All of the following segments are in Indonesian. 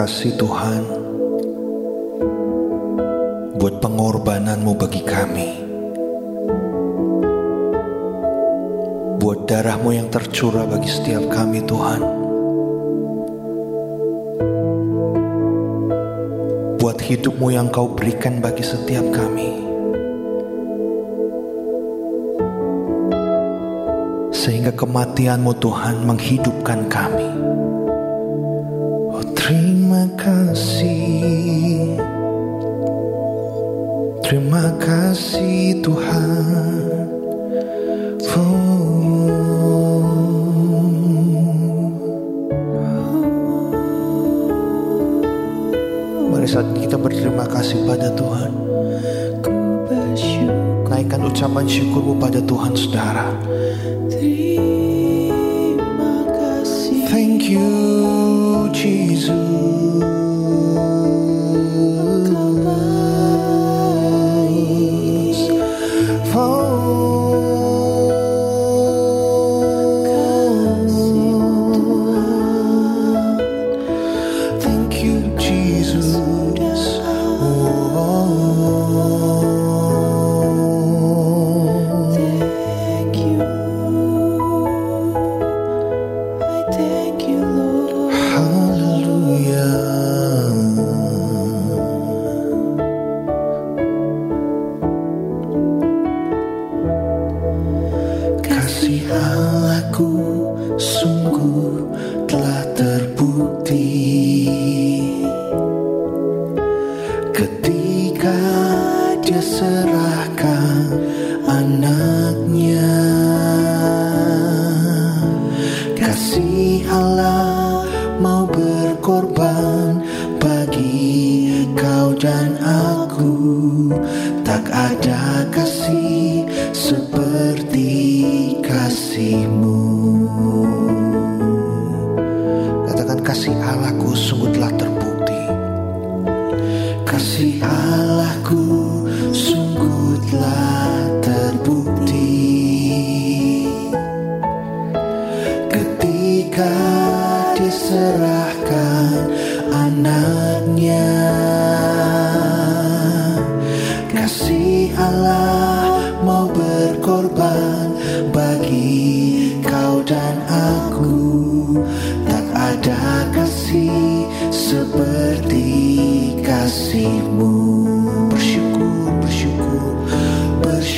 kasih Tuhan buat pengorbananmu bagi kami. Buat darahmu yang tercurah bagi setiap kami Tuhan. Buat hidupmu yang kau berikan bagi setiap kami. Sehingga kematianmu Tuhan menghidupkan kami. Kasih. Terima kasih Tuhan. Mari saat kita berterima kasih pada Tuhan. Naikkan ucapan syukurmu pada Tuhan saudara.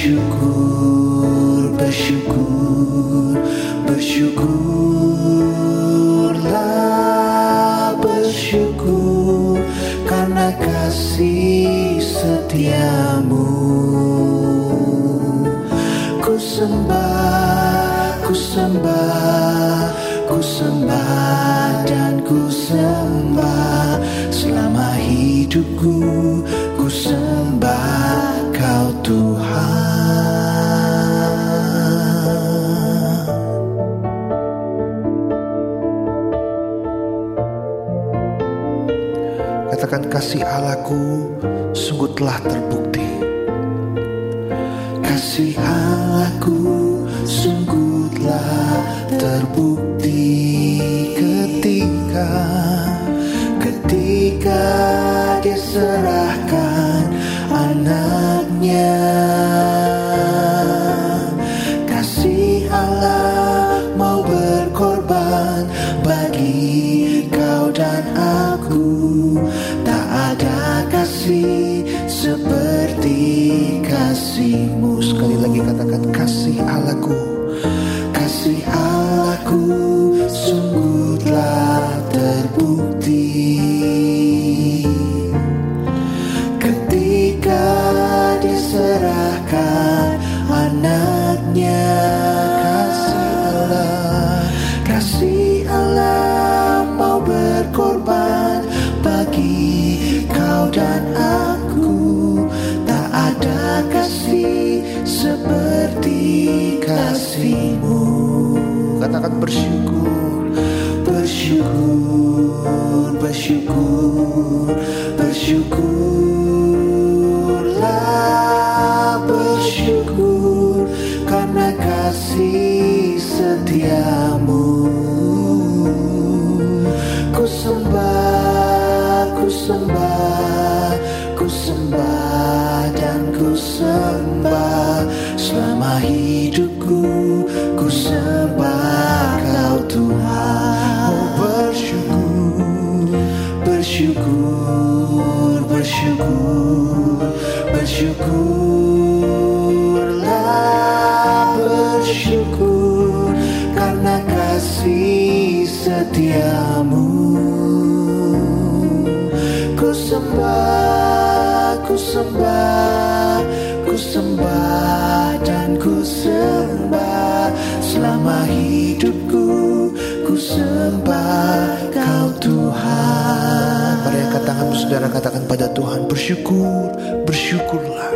Bersyukur, bersyukur, bersyukurlah bersyukur karena kasih setiamu. Ku sembah ku sembah ku sembah dan ku sembah selama hidupku telah terbukti Katakan bersyukur Bersyukur, bersyukur, saudara katakan pada Tuhan Bersyukur, bersyukurlah.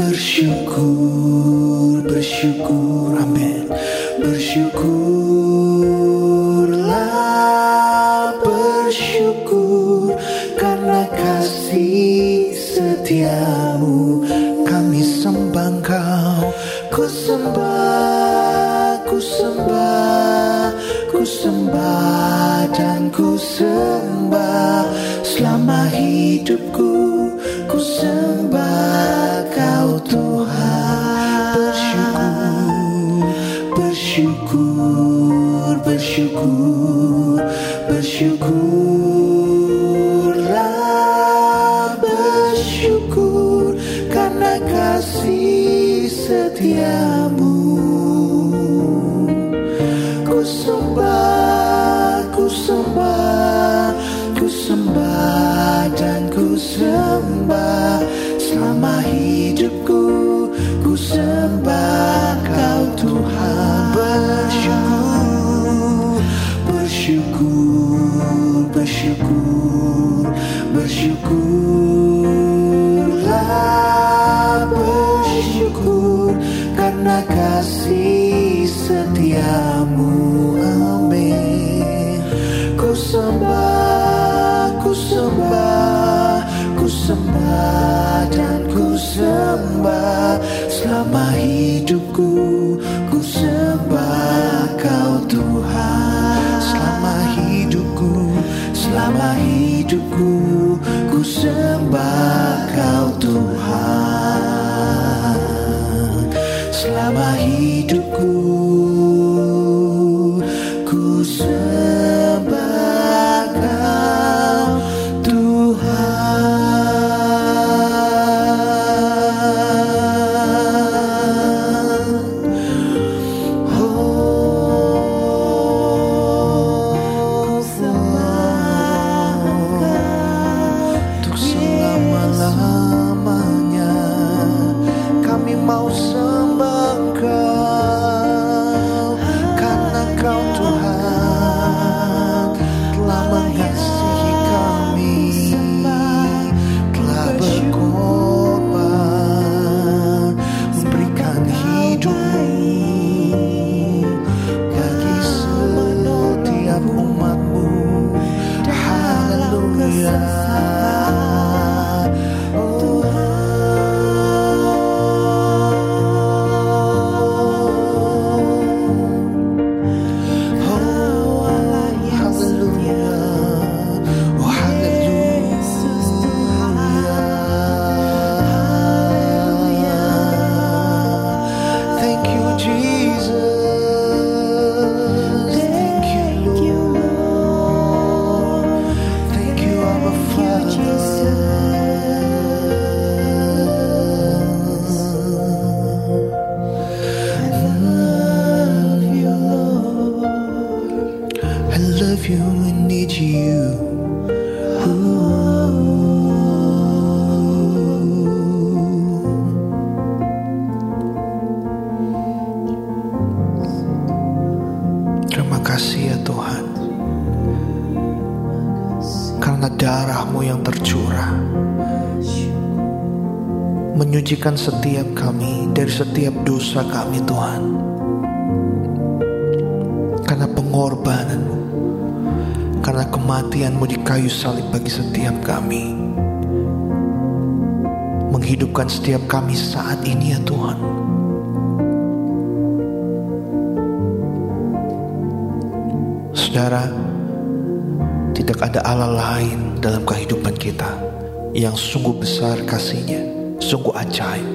Bersyukur, bersyukur, amin. Bersyukurlah, bersyukur Karena kasih setiamu. Kami sembah kau Ku sembah, ku sembah Ku sembah dan ku sembah Selama hidupku Ku sembah kau Tuhan. Bersyukur, bersyukur, bersyukur. Bersyukurlah, Menyucikan setiap kami Dari setiap dosa kami Tuhan. Karena pengorbananmu Karena kematianmu di kayu salib bagi setiap kami. Menghidupkan setiap kami saat ini ya Tuhan. Saudara, tidak ada Allah lain dalam kehidupan kita yang sungguh besar kasihnya, sungguh ajaib.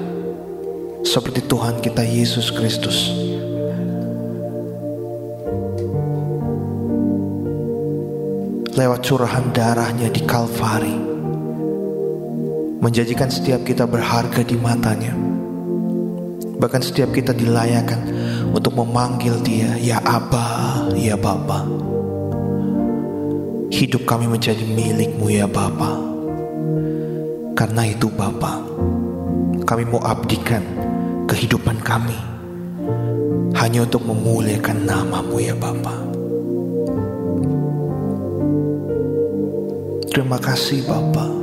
Seperti Tuhan kita Yesus Kristus. Lewat curahan darahnya di Kalvari. Menjadikan setiap kita berharga di matanya. Bahkan setiap kita dilayakan untuk memanggil dia, ya Aba, ya Bapa. Hidup kami menjadi milikmu ya Bapa, Karena itu Bapak, kami mau abdikan kehidupan kami hanya untuk memuliakan namamu ya Bapa. Terima kasih Bapak.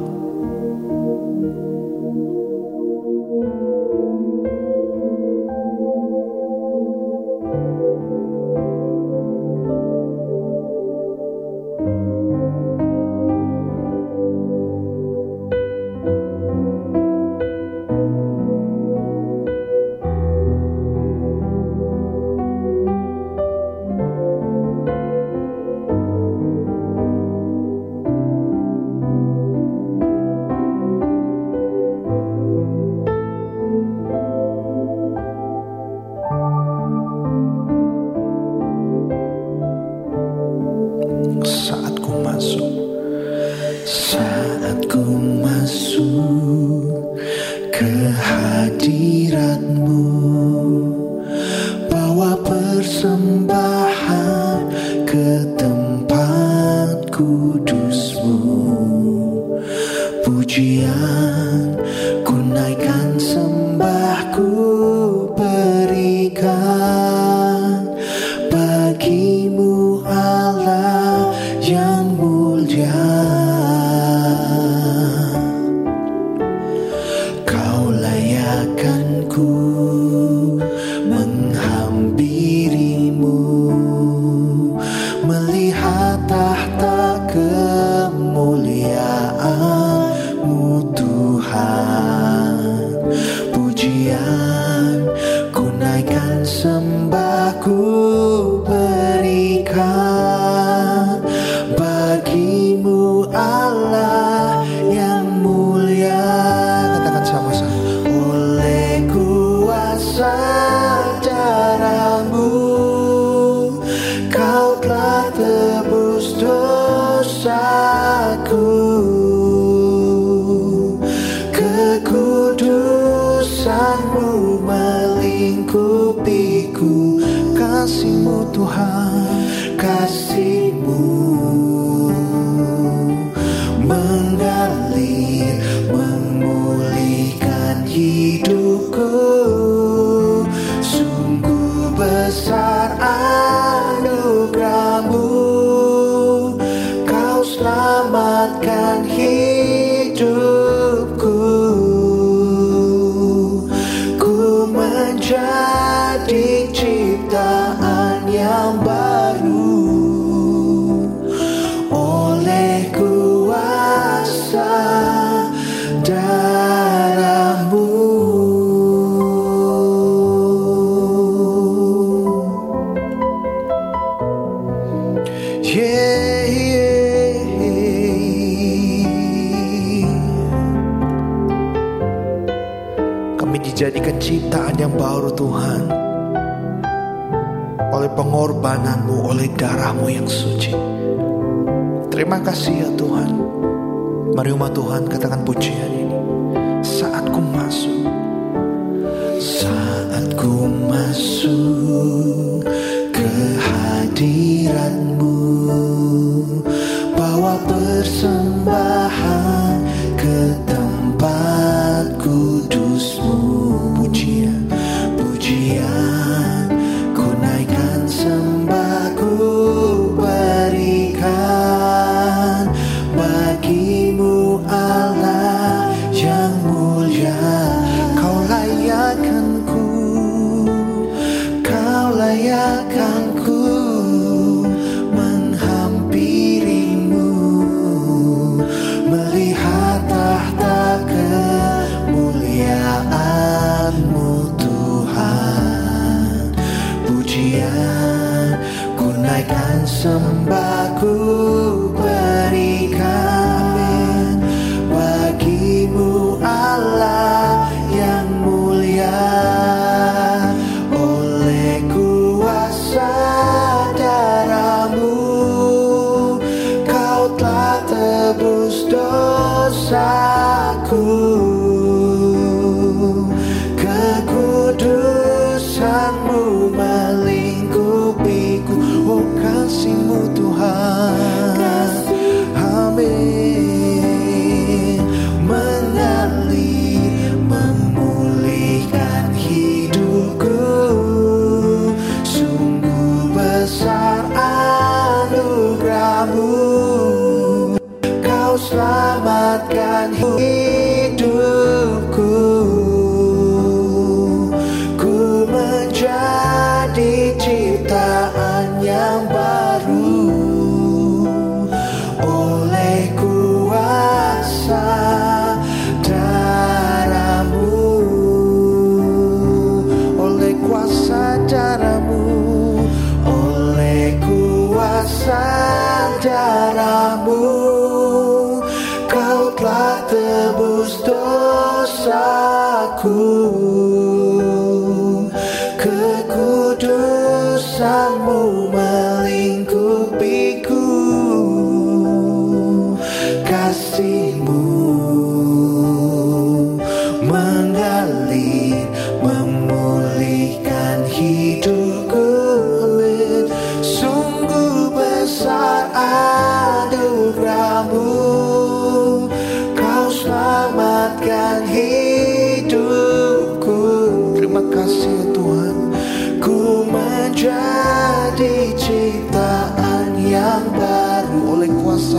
time. kami dijadikan ciptaan yang baru Tuhan oleh pengorbananmu, oleh darahmu yang suci. Terima kasih ya Tuhan. Mari umat Tuhan katakan pujian ini. Saat ku masuk, saat ku masuk ke hadiran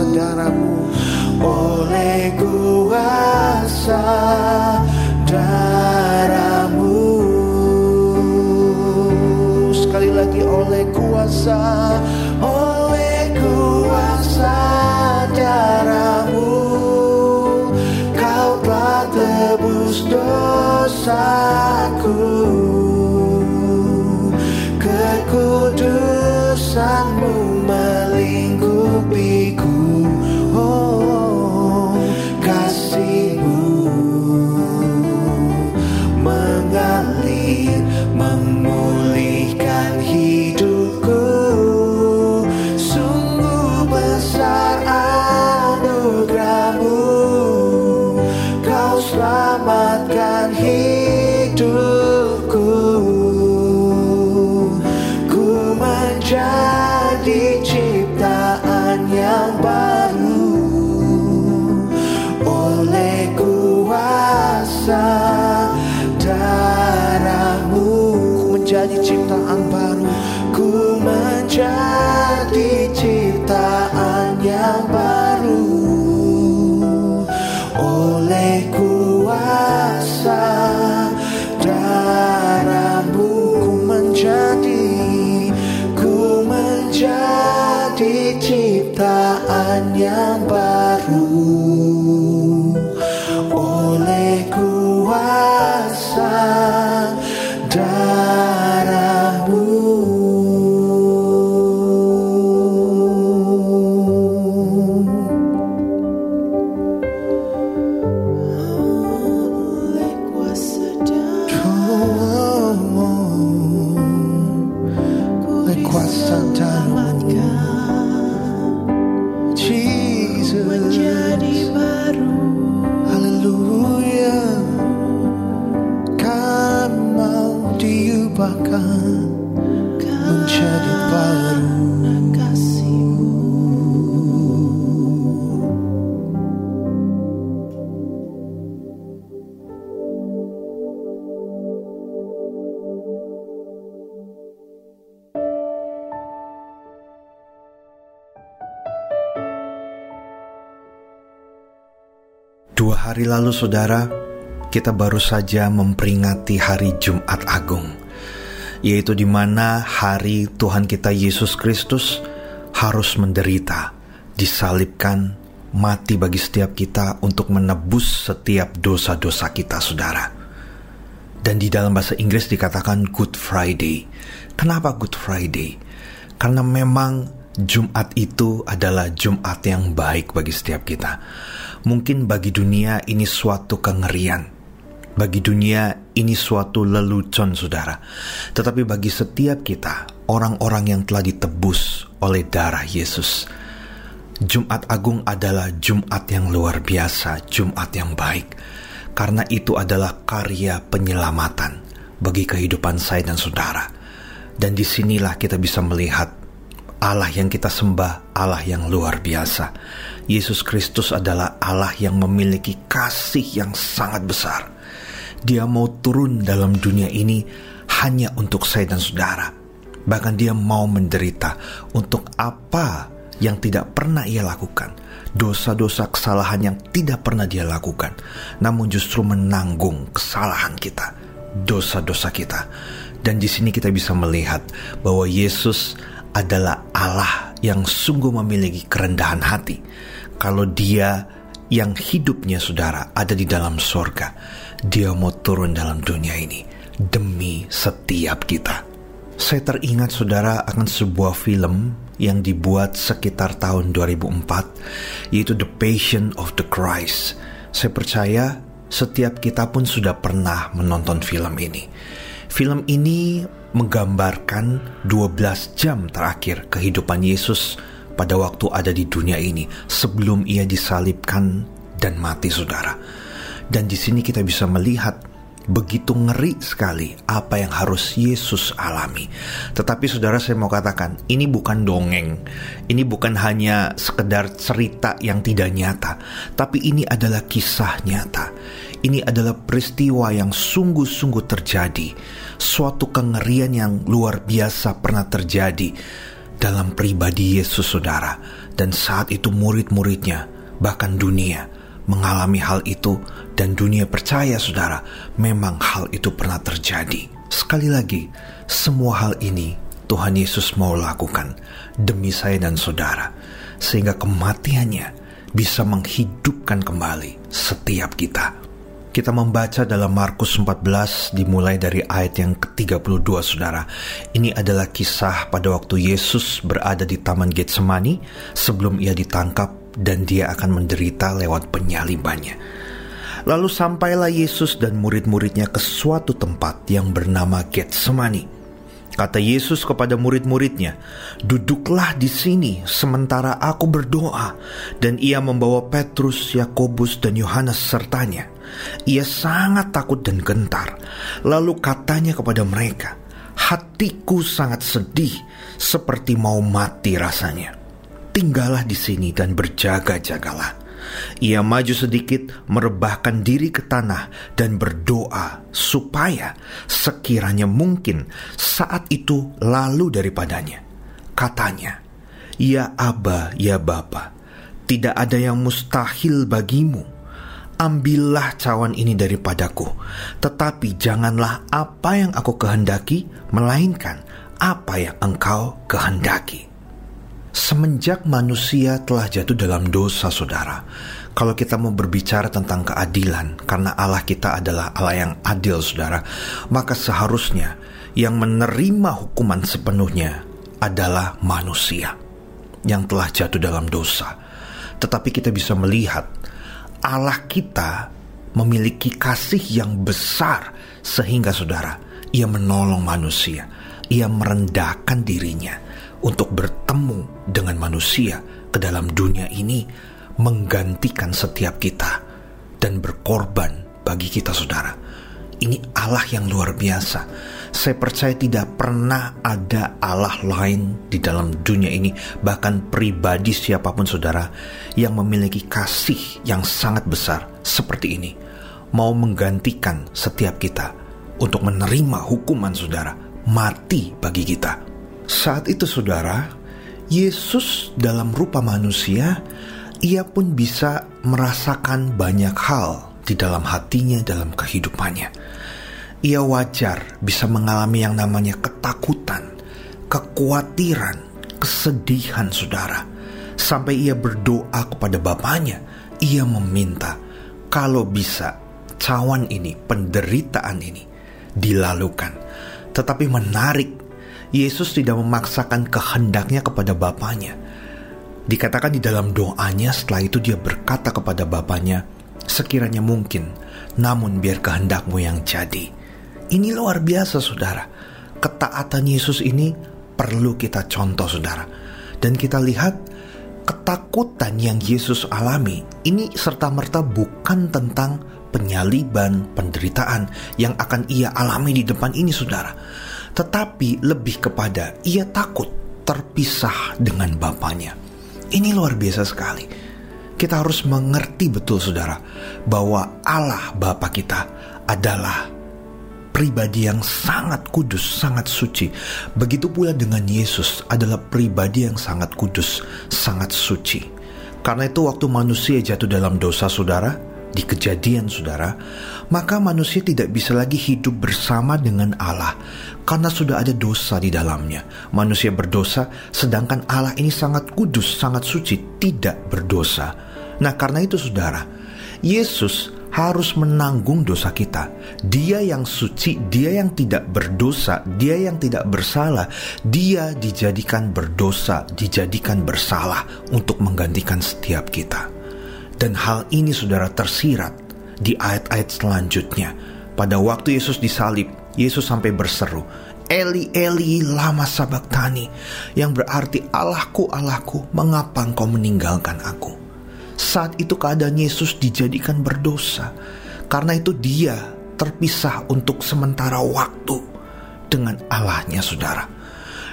Darahmu Oleh kuasa darahmu. Sekali lagi oleh kuasa lalu saudara, kita baru saja memperingati hari Jumat Agung, yaitu di mana hari Tuhan kita Yesus Kristus harus menderita, disalibkan, mati bagi setiap kita untuk menebus setiap dosa-dosa kita, saudara. Dan di dalam bahasa Inggris dikatakan Good Friday. Kenapa Good Friday? Karena memang Jumat itu adalah Jumat yang baik bagi setiap kita. Mungkin bagi dunia ini suatu kengerian. Bagi dunia ini suatu lelucon saudara. Tetapi bagi setiap kita, orang-orang yang telah ditebus oleh darah Yesus. Jumat Agung adalah Jumat yang luar biasa, Jumat yang baik. Karena itu adalah karya penyelamatan bagi kehidupan saya dan saudara. Dan di sinilah kita bisa melihat Allah yang kita sembah, Allah yang luar biasa. Yesus Kristus adalah Allah yang memiliki kasih yang sangat besar. Dia mau turun dalam dunia ini hanya untuk saya dan saudara. Bahkan dia mau menderita untuk apa yang tidak pernah ia lakukan, dosa-dosa kesalahan yang tidak pernah dia lakukan, namun justru menanggung kesalahan kita, dosa-dosa kita. Dan di sini kita bisa melihat bahwa Yesus adalah Allah yang sungguh memiliki kerendahan hati. Kalau dia yang hidupnya saudara ada di dalam sorga, dia mau turun dalam dunia ini demi setiap kita. Saya teringat saudara akan sebuah film yang dibuat sekitar tahun 2004 yaitu The Passion of the Christ. Saya percaya setiap kita pun sudah pernah menonton film ini. Film ini menggambarkan 12 jam terakhir kehidupan Yesus pada waktu ada di dunia ini sebelum ia disalibkan dan mati saudara. Dan di sini kita bisa melihat begitu ngeri sekali apa yang harus Yesus alami. Tetapi saudara saya mau katakan, ini bukan dongeng. Ini bukan hanya sekedar cerita yang tidak nyata, tapi ini adalah kisah nyata. Ini adalah peristiwa yang sungguh-sungguh terjadi. Suatu kengerian yang luar biasa pernah terjadi dalam pribadi Yesus saudara. Dan saat itu murid-muridnya, bahkan dunia, mengalami hal itu dan dunia percaya saudara memang hal itu pernah terjadi. Sekali lagi, semua hal ini Tuhan Yesus mau lakukan demi saya dan saudara sehingga kematiannya bisa menghidupkan kembali setiap kita. Kita membaca dalam Markus 14 dimulai dari ayat yang ke-32 Saudara. Ini adalah kisah pada waktu Yesus berada di Taman Getsemani sebelum ia ditangkap dan dia akan menderita lewat penyalibannya. Lalu sampailah Yesus dan murid-muridnya ke suatu tempat yang bernama Getsemani. Kata Yesus kepada murid-muridnya, "Duduklah di sini sementara aku berdoa." Dan ia membawa Petrus, Yakobus, dan Yohanes sertanya. Ia sangat takut dan gentar. Lalu katanya kepada mereka, "Hatiku sangat sedih, seperti mau mati rasanya." Tinggallah di sini dan berjaga-jagalah. Ia maju sedikit, merebahkan diri ke tanah, dan berdoa supaya sekiranya mungkin saat itu lalu daripadanya. Katanya, "Ya Aba, ya Bapa, tidak ada yang mustahil bagimu. Ambillah cawan ini daripadaku, tetapi janganlah apa yang aku kehendaki, melainkan apa yang engkau kehendaki." Semenjak manusia telah jatuh dalam dosa, saudara, kalau kita mau berbicara tentang keadilan, karena Allah kita adalah Allah yang adil, saudara, maka seharusnya yang menerima hukuman sepenuhnya adalah manusia yang telah jatuh dalam dosa. Tetapi kita bisa melihat Allah kita memiliki kasih yang besar, sehingga saudara, Ia menolong manusia, Ia merendahkan dirinya untuk bertemu dengan manusia ke dalam dunia ini menggantikan setiap kita dan berkorban bagi kita saudara. Ini Allah yang luar biasa. Saya percaya tidak pernah ada Allah lain di dalam dunia ini, bahkan pribadi siapa pun saudara, yang memiliki kasih yang sangat besar seperti ini. Mau menggantikan setiap kita untuk menerima hukuman saudara, mati bagi kita. Saat itu saudara, Yesus dalam rupa manusia, ia pun bisa merasakan banyak hal di dalam hatinya dalam kehidupannya. Ia wajar bisa mengalami yang namanya ketakutan, kekhawatiran, kesedihan saudara. Sampai ia berdoa kepada Bapaknya, ia meminta kalau bisa cawan ini, penderitaan ini dilalukan. Tetapi menarik Yesus tidak memaksakan kehendaknya kepada Bapaknya. Dikatakan di dalam doanya setelah itu dia berkata kepada Bapaknya, sekiranya mungkin, namun biar kehendakmu yang jadi. Ini luar biasa saudara. Ketaatan Yesus ini perlu kita contoh saudara. Dan kita lihat ketakutan yang Yesus alami ini serta-merta bukan tentang penyaliban, penderitaan yang akan ia alami di depan ini saudara tetapi lebih kepada ia takut terpisah dengan bapaknya. Ini luar biasa sekali. Kita harus mengerti betul saudara bahwa Allah Bapa kita adalah pribadi yang sangat kudus, sangat suci. Begitu pula dengan Yesus adalah pribadi yang sangat kudus, sangat suci. Karena itu waktu manusia jatuh dalam dosa saudara, di kejadian saudara, maka manusia tidak bisa lagi hidup bersama dengan Allah karena sudah ada dosa di dalamnya. Manusia berdosa sedangkan Allah ini sangat kudus, sangat suci, tidak berdosa. Nah, karena itu saudara, Yesus harus menanggung dosa kita. Dia yang suci, dia yang tidak berdosa, dia yang tidak bersalah, dia dijadikan berdosa, dijadikan bersalah untuk menggantikan setiap kita. Dan hal ini saudara tersirat di ayat-ayat selanjutnya. Pada waktu Yesus disalib, Yesus sampai berseru, Eli Eli lama sabaktani, yang berarti Allahku Allahku, mengapa engkau meninggalkan aku? Saat itu keadaan Yesus dijadikan berdosa, karena itu dia terpisah untuk sementara waktu dengan Allahnya saudara.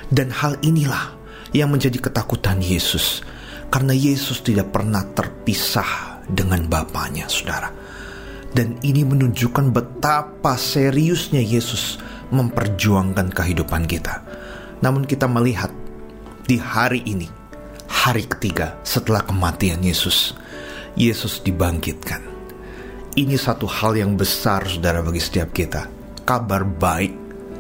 Dan hal inilah yang menjadi ketakutan Yesus karena Yesus tidak pernah terpisah dengan Bapaknya, saudara. Dan ini menunjukkan betapa seriusnya Yesus memperjuangkan kehidupan kita. Namun kita melihat di hari ini, hari ketiga setelah kematian Yesus, Yesus dibangkitkan. Ini satu hal yang besar saudara bagi setiap kita. Kabar baik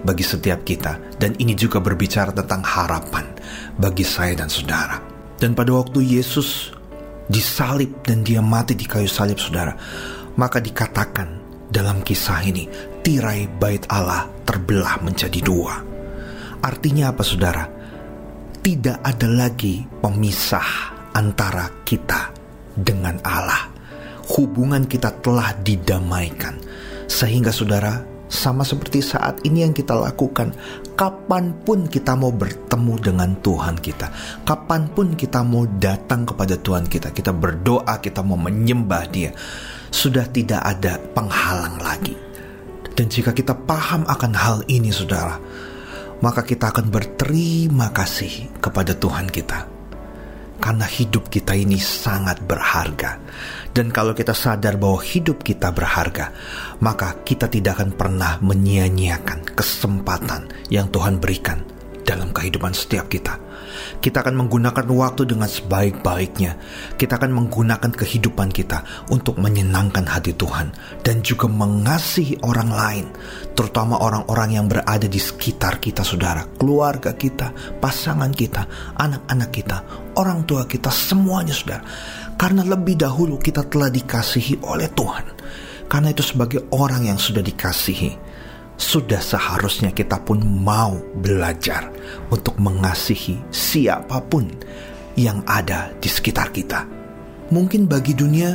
bagi setiap kita. Dan ini juga berbicara tentang harapan bagi saya dan saudara. Dan pada waktu Yesus disalib dan dia mati di kayu salib saudara, maka dikatakan dalam kisah ini tirai bait Allah terbelah menjadi dua. Artinya apa saudara? Tidak ada lagi pemisah antara kita dengan Allah. Hubungan kita telah didamaikan. Sehingga saudara, sama seperti saat ini yang kita lakukan, kapan pun kita mau bertemu dengan Tuhan kita, kapan pun kita mau datang kepada Tuhan kita, kita berdoa, kita mau menyembah Dia, sudah tidak ada penghalang lagi. Dan jika kita paham akan hal ini, saudara, maka kita akan berterima kasih kepada Tuhan kita karena hidup kita ini sangat berharga. Dan kalau kita sadar bahwa hidup kita berharga, maka kita tidak akan pernah menyia-nyiakan kesempatan yang Tuhan berikan dalam kehidupan setiap kita. Kita akan menggunakan waktu dengan sebaik-baiknya. Kita akan menggunakan kehidupan kita untuk menyenangkan hati Tuhan dan juga mengasihi orang lain, terutama orang-orang yang berada di sekitar kita, saudara, keluarga kita, pasangan kita, anak-anak kita, orang tua kita, semuanya, saudara. Karena lebih dahulu kita telah dikasihi oleh Tuhan. Karena itu sebagai orang yang sudah dikasihi, sudah seharusnya kita pun mau belajar untuk mengasihi siapa pun yang ada di sekitar kita. Mungkin bagi dunia,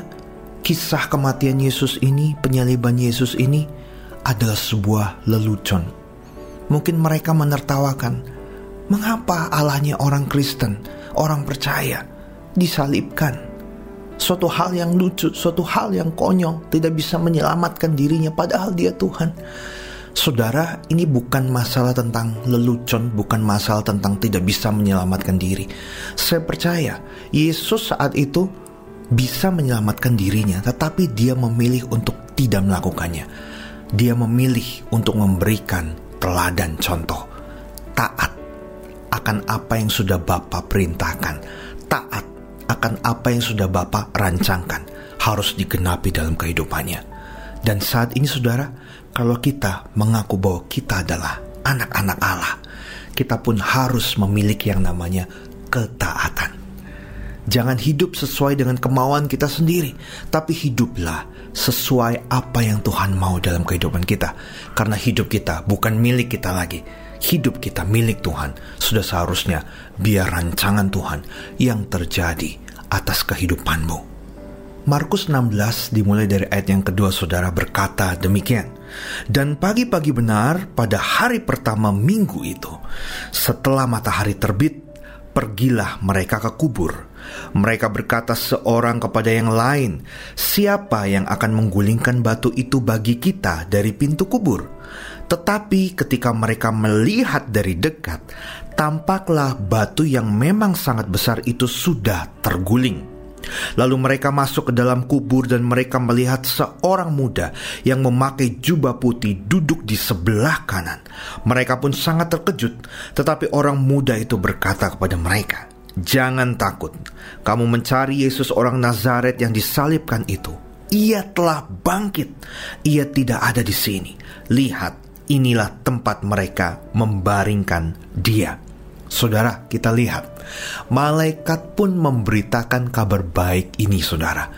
kisah kematian Yesus ini, penyaliban Yesus ini adalah sebuah lelucon. Mungkin mereka menertawakan, mengapa Allahnya orang Kristen, orang percaya, disalibkan. Suatu hal yang lucu, suatu hal yang konyol, tidak bisa menyelamatkan dirinya padahal dia Tuhan. Saudara, ini bukan masalah tentang lelucon, bukan masalah tentang tidak bisa menyelamatkan diri. Saya percaya Yesus saat itu bisa menyelamatkan dirinya, tetapi dia memilih untuk tidak melakukannya. Dia memilih untuk memberikan teladan contoh, taat akan apa yang sudah Bapa perintahkan, taat akan apa yang sudah Bapa rancangkan, harus digenapi dalam kehidupannya. Dan saat ini saudara, kalau kita mengaku bahwa kita adalah anak-anak Allah, kita pun harus memiliki yang namanya ketaatan. Jangan hidup sesuai dengan kemauan kita sendiri, tapi hiduplah sesuai apa yang Tuhan mau dalam kehidupan kita. Karena hidup kita bukan milik kita lagi, hidup kita milik Tuhan. Sudah seharusnya biar rancangan Tuhan yang terjadi atas kehidupanmu. Markus 16 dimulai dari ayat yang kedua saudara berkata demikian. Dan pagi-pagi benar pada hari pertama minggu itu, setelah matahari terbit, pergilah mereka ke kubur. Mereka berkata seorang kepada yang lain, "Siapa yang akan menggulingkan batu itu bagi kita dari pintu kubur?" Tetapi ketika mereka melihat dari dekat, tampaklah batu yang memang sangat besar itu sudah terguling. Lalu mereka masuk ke dalam kubur dan mereka melihat seorang muda yang memakai jubah putih duduk di sebelah kanan. Mereka pun sangat terkejut, tetapi orang muda itu berkata kepada mereka, "Jangan takut, kamu mencari Yesus orang Nazaret yang disalibkan itu. Ia telah bangkit, ia tidak ada di sini. Lihat, inilah tempat mereka membaringkan dia." Saudara, kita lihat malaikat pun memberitakan kabar baik ini, saudara.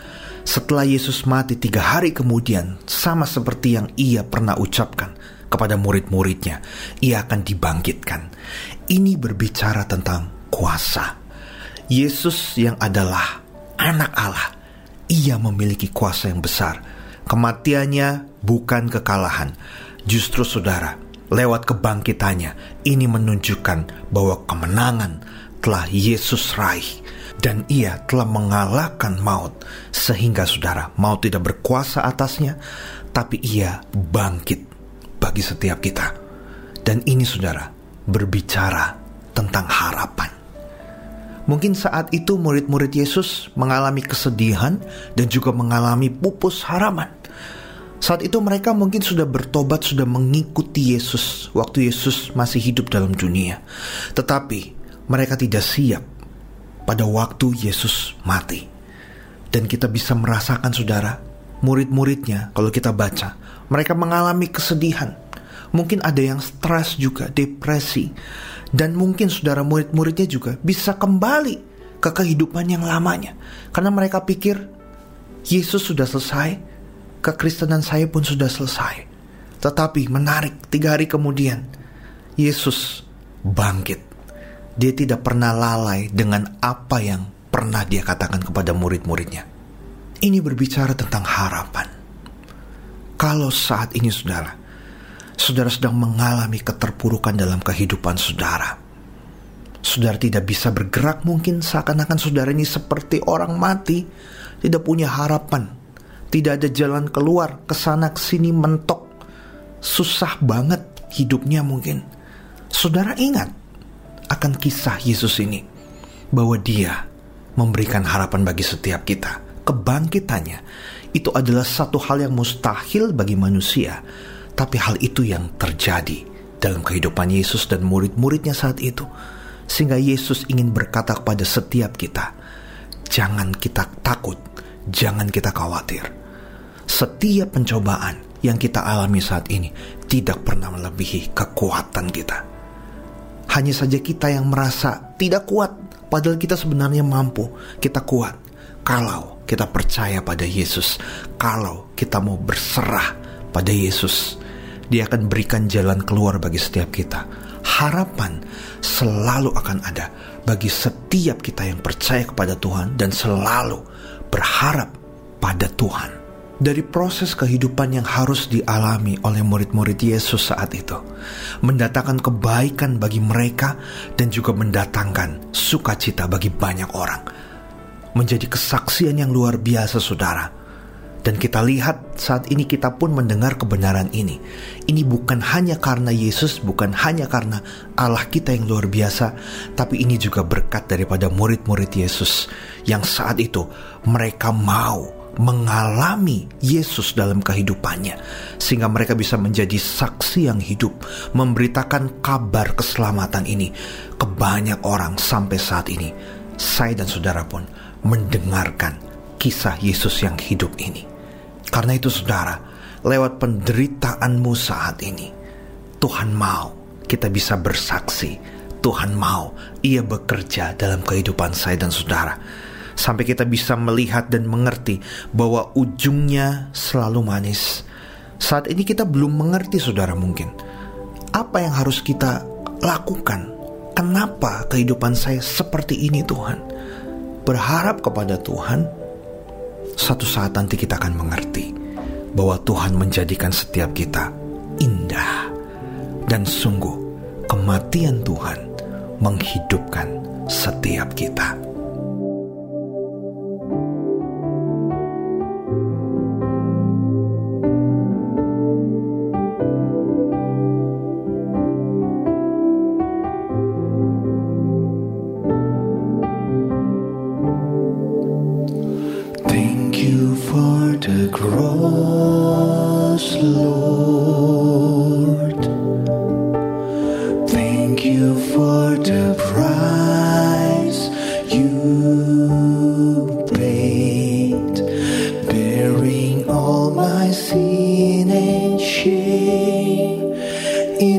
Setelah Yesus mati tiga hari kemudian, sama seperti yang ia pernah ucapkan kepada murid-muridnya, ia akan dibangkitkan. Ini berbicara tentang kuasa. Yesus yang adalah anak Allah, ia memiliki kuasa yang besar. Kematiannya bukan kekalahan, justru saudara, lewat kebangkitannya, ini menunjukkan bahwa kemenangan telah Yesus raih dan ia telah mengalahkan maut sehingga saudara maut tidak berkuasa atasnya tapi ia bangkit bagi setiap kita. Dan ini saudara berbicara tentang harapan. Mungkin saat itu murid-murid Yesus mengalami kesedihan dan juga mengalami pupus harapan saat itu mereka mungkin sudah bertobat, sudah mengikuti Yesus waktu Yesus masih hidup dalam dunia. Tetapi mereka tidak siap pada waktu Yesus mati. Dan kita bisa merasakan saudara, murid-muridnya kalau kita baca, mereka mengalami kesedihan. Mungkin ada yang stres juga, depresi. Dan mungkin saudara murid-muridnya juga bisa kembali ke kehidupan yang lamanya. Karena mereka pikir Yesus sudah selesai, kekristenan saya pun sudah selesai. Tetapi menarik, tiga hari kemudian, Yesus bangkit. Dia tidak pernah lalai dengan apa yang pernah dia katakan kepada murid-muridnya. Ini berbicara tentang harapan. Kalau saat ini saudara, saudara sedang mengalami keterpurukan dalam kehidupan saudara. Saudara tidak bisa bergerak mungkin seakan-akan saudara ini seperti orang mati, tidak punya harapan, tidak ada jalan keluar, ke sana ke sini mentok. Susah banget hidupnya mungkin. Saudara ingat akan kisah Yesus ini. Bahwa dia memberikan harapan bagi setiap kita. Kebangkitannya itu adalah satu hal yang mustahil bagi manusia. Tapi hal itu yang terjadi dalam kehidupan Yesus dan murid-muridnya saat itu. Sehingga Yesus ingin berkata kepada setiap kita, jangan kita takut, jangan kita khawatir setiap pencobaan yang kita alami saat ini tidak pernah melebihi kekuatan kita. Hanya saja kita yang merasa tidak kuat, padahal kita sebenarnya mampu, kita kuat. Kalau kita percaya pada Yesus, kalau kita mau berserah pada Yesus, Dia akan berikan jalan keluar bagi setiap kita. Harapan selalu akan ada bagi setiap kita yang percaya kepada Tuhan dan selalu berharap pada Tuhan dari proses kehidupan yang harus dialami oleh murid-murid Yesus saat itu, mendatangkan kebaikan bagi mereka dan juga mendatangkan sukacita bagi banyak orang. Menjadi kesaksian yang luar biasa, saudara. Dan kita lihat saat ini kita pun mendengar kebenaran ini. Ini bukan hanya karena Yesus, bukan hanya karena Allah kita yang luar biasa, tapi ini juga berkat daripada murid-murid Yesus yang saat itu mereka mau mengalami Yesus dalam kehidupannya, sehingga mereka bisa menjadi saksi yang hidup, memberitakan kabar keselamatan ini ke banyak orang sampai saat ini. Saya dan saudara pun mendengarkan kisah Yesus yang hidup ini. Karena itu, saudara, lewat penderitaanmu saat ini, Tuhan mau kita bisa bersaksi. Tuhan mau Ia bekerja dalam kehidupan saya dan saudara sampai kita bisa melihat dan mengerti bahwa ujungnya selalu manis. Saat ini kita belum mengerti, saudara, mungkin apa yang harus kita lakukan. Kenapa kehidupan saya seperti ini, Tuhan? Berharap kepada Tuhan, satu saat nanti kita akan mengerti bahwa Tuhan menjadikan setiap kita indah, dan sungguh kematian Tuhan menghidupkan setiap kita.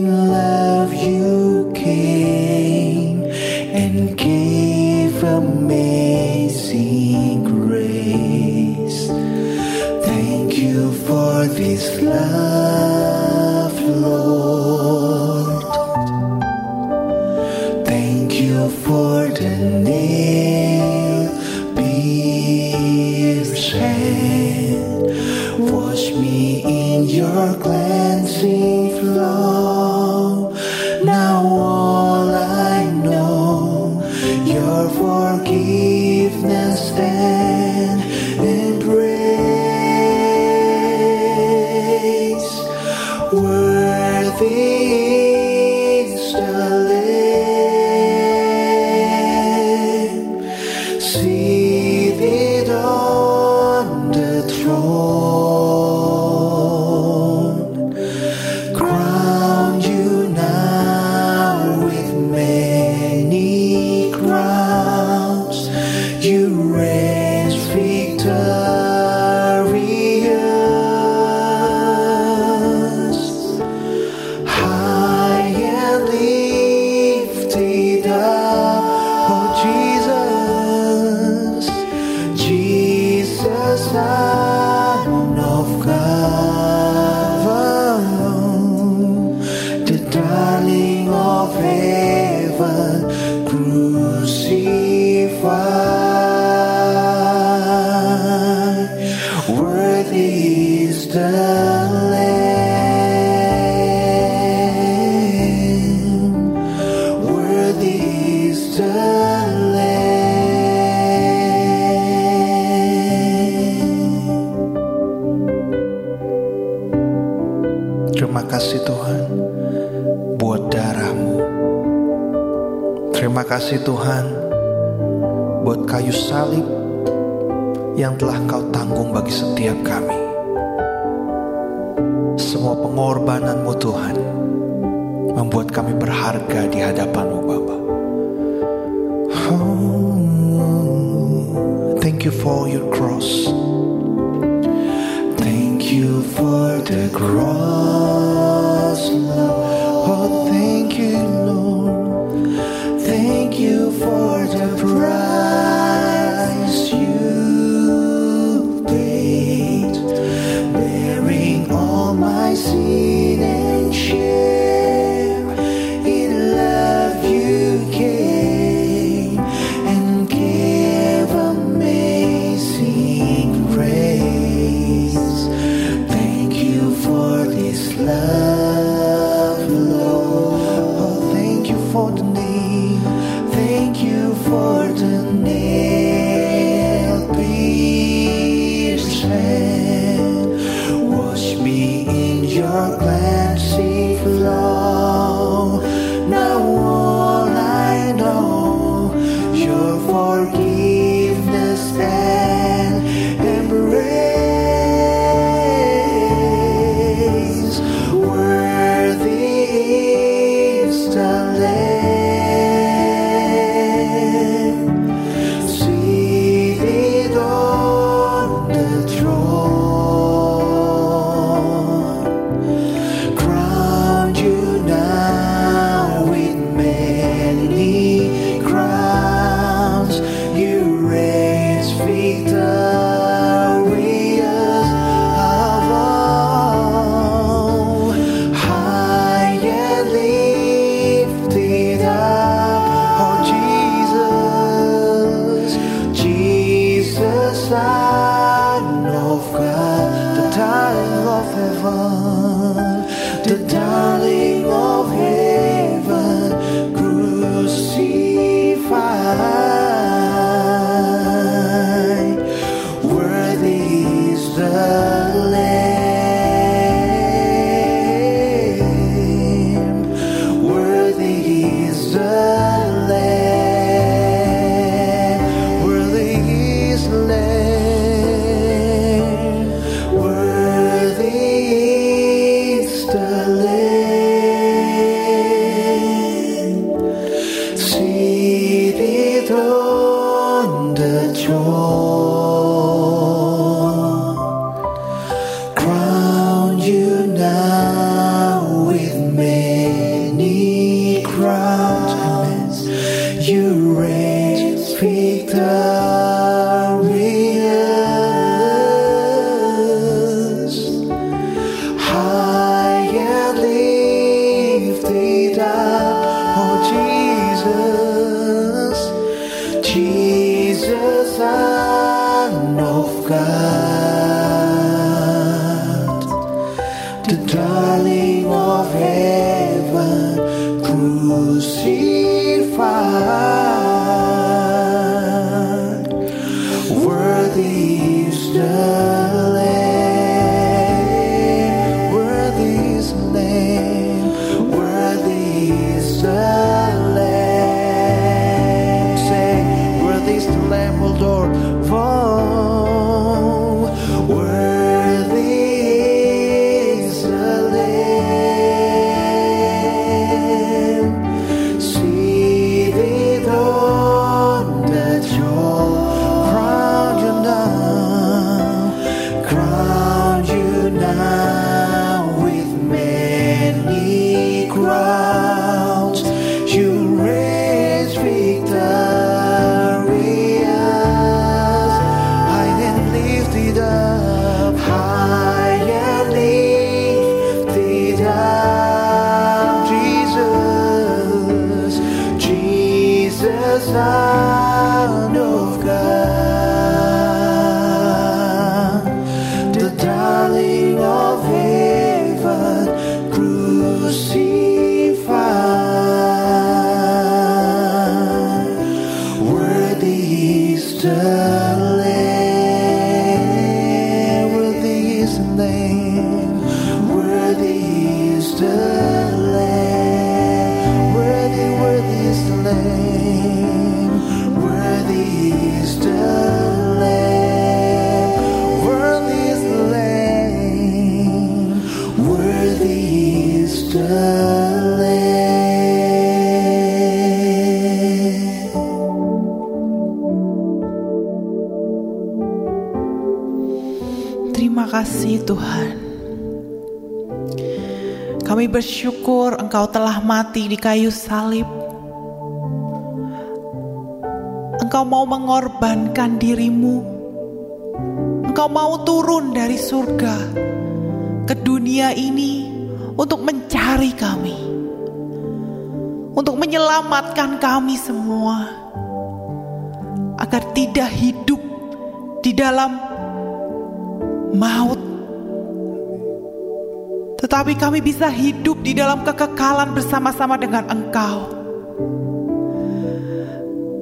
love you came and gave amazing grace. Thank you for this love. see why. kasih Tuhan buat kayu salib yang telah kau tanggung bagi setiap kami. Semua pengorbananmu Tuhan membuat kami berharga di hadapanmu Bapa. Oh, thank you for your cross. Thank you for the cross, Oh, thank you, bersyukur Engkau telah mati di kayu salib. Engkau mau mengorbankan dirimu. Engkau mau turun dari surga ke dunia ini untuk mencari kami. Untuk menyelamatkan kami semua agar tidak hidup di dalam maut. Tetapi kami bisa hidup di dalam kekekalan bersama-sama dengan Engkau.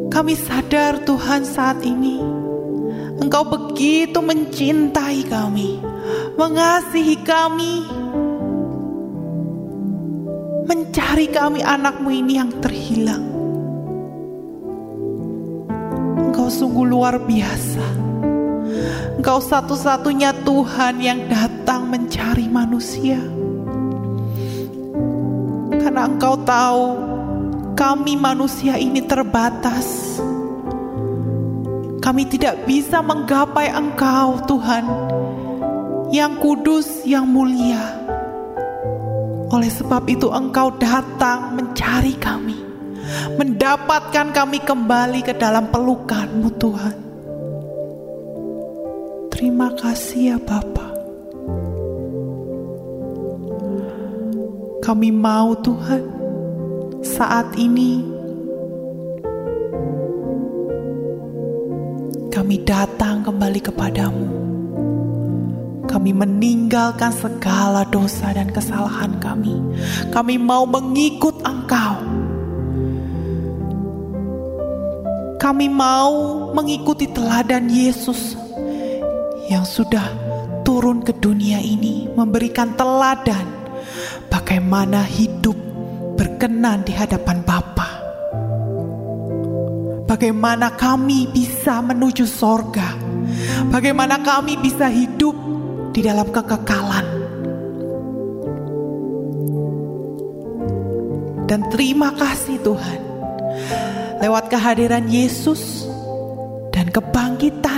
Kami sadar Tuhan saat ini Engkau begitu mencintai kami, mengasihi kami, mencari kami anakmu ini yang terhilang. Engkau sungguh luar biasa. Engkau satu-satunya Tuhan yang datang mencari manusia. Karena Engkau tahu kami manusia ini terbatas. Kami tidak bisa menggapai Engkau, Tuhan, yang kudus, yang mulia. Oleh sebab itu, Engkau datang mencari kami, mendapatkan kami kembali ke dalam pelukan-Mu, Tuhan. Terima kasih ya Bapa. Kami mau Tuhan saat ini kami datang kembali kepadamu. Kami meninggalkan segala dosa dan kesalahan kami. Kami mau mengikut Engkau. Kami mau mengikuti teladan Yesus yang sudah turun ke dunia ini, memberikan teladan bagaimana hidup berkenan di hadapan Bapa. Bagaimana kami bisa menuju sorga, bagaimana kami bisa hidup di dalam kekekalan. Dan terima kasih Tuhan, lewat kehadiran Yesus dan dan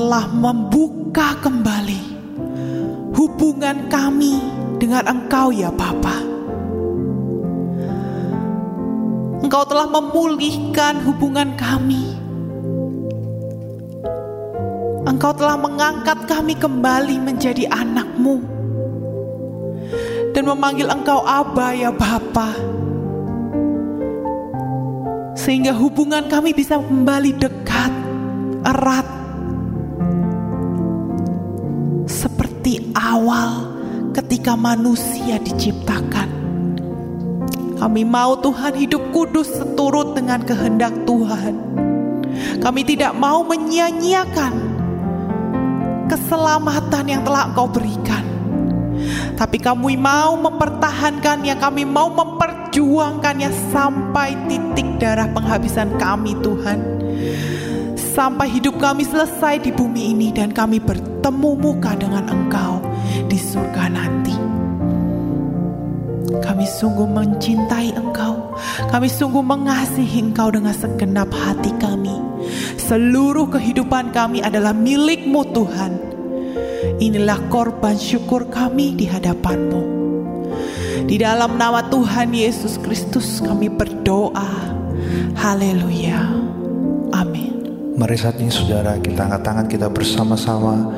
telah membuka kembali hubungan kami dengan Engkau ya Bapa. Engkau telah memulihkan hubungan kami. Engkau telah mengangkat kami kembali menjadi anakmu dan memanggil Engkau Aba ya Bapa. Sehingga hubungan kami bisa kembali dekat, erat, awal ketika manusia diciptakan. Kami mau Tuhan hidup kudus seturut dengan kehendak Tuhan. Kami tidak mau menyia-nyiakan keselamatan yang telah Engkau berikan. Tapi kami mau mempertahankannya, kami mau memperjuangkannya sampai titik darah penghabisan kami Tuhan. Sampai hidup kami selesai di bumi ini dan kami bertemu muka dengan Engkau di surga nanti. Kami sungguh mencintai Engkau. Kami sungguh mengasihi Engkau dengan segenap hati kami. Seluruh kehidupan kami adalah milikmu Tuhan. Inilah korban syukur kami di hadapanmu. Di dalam nama Tuhan Yesus Kristus kami berdoa. Haleluya. Amin. Mari saat ini saudara kita angkat tangan kita bersama-sama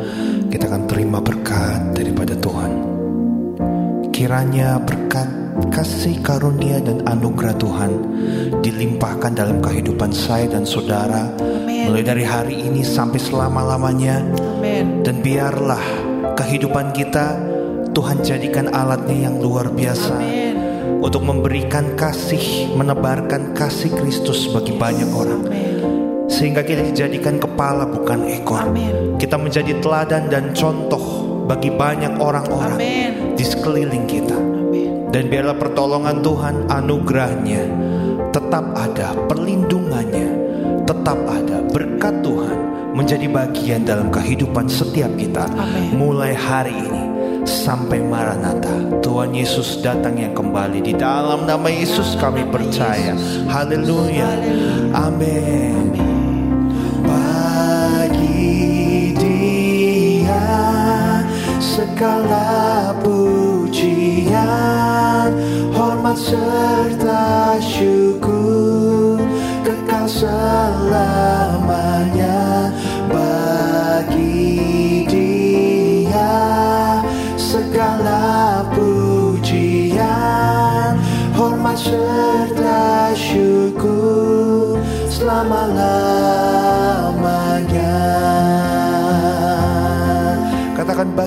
Kita akan terima berkat daripada Tuhan Kiranya berkat kasih karunia dan anugerah Tuhan Dilimpahkan dalam kehidupan saya dan saudara Amen. Mulai dari hari ini sampai selama-lamanya Amen. Dan biarlah kehidupan kita Tuhan jadikan alatnya yang luar biasa Amen. Untuk memberikan kasih, menebarkan kasih Kristus bagi banyak orang Amen sehingga kita dijadikan kepala bukan ekor. Amen. Kita menjadi teladan dan contoh bagi banyak orang-orang di sekeliling kita. Amen. Dan biarlah pertolongan Tuhan, anugerahnya tetap ada, perlindungannya tetap ada, berkat Tuhan menjadi bagian dalam kehidupan setiap kita. Amen. Mulai hari ini sampai Maranatha. Tuhan Yesus datang yang kembali di dalam nama Yesus kami percaya. Haleluya. Amin. Segala pujian, hormat serta syukur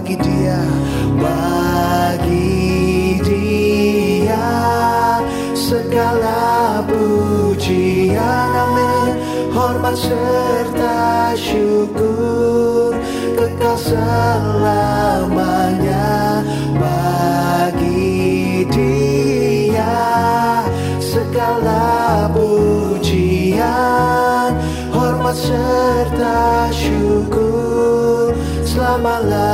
bagi dia bagi dia segala pujian. Amin. Hormat serta syukur kekal selamanya bagi dia segala pujian. Hormat serta syukur. lama-lama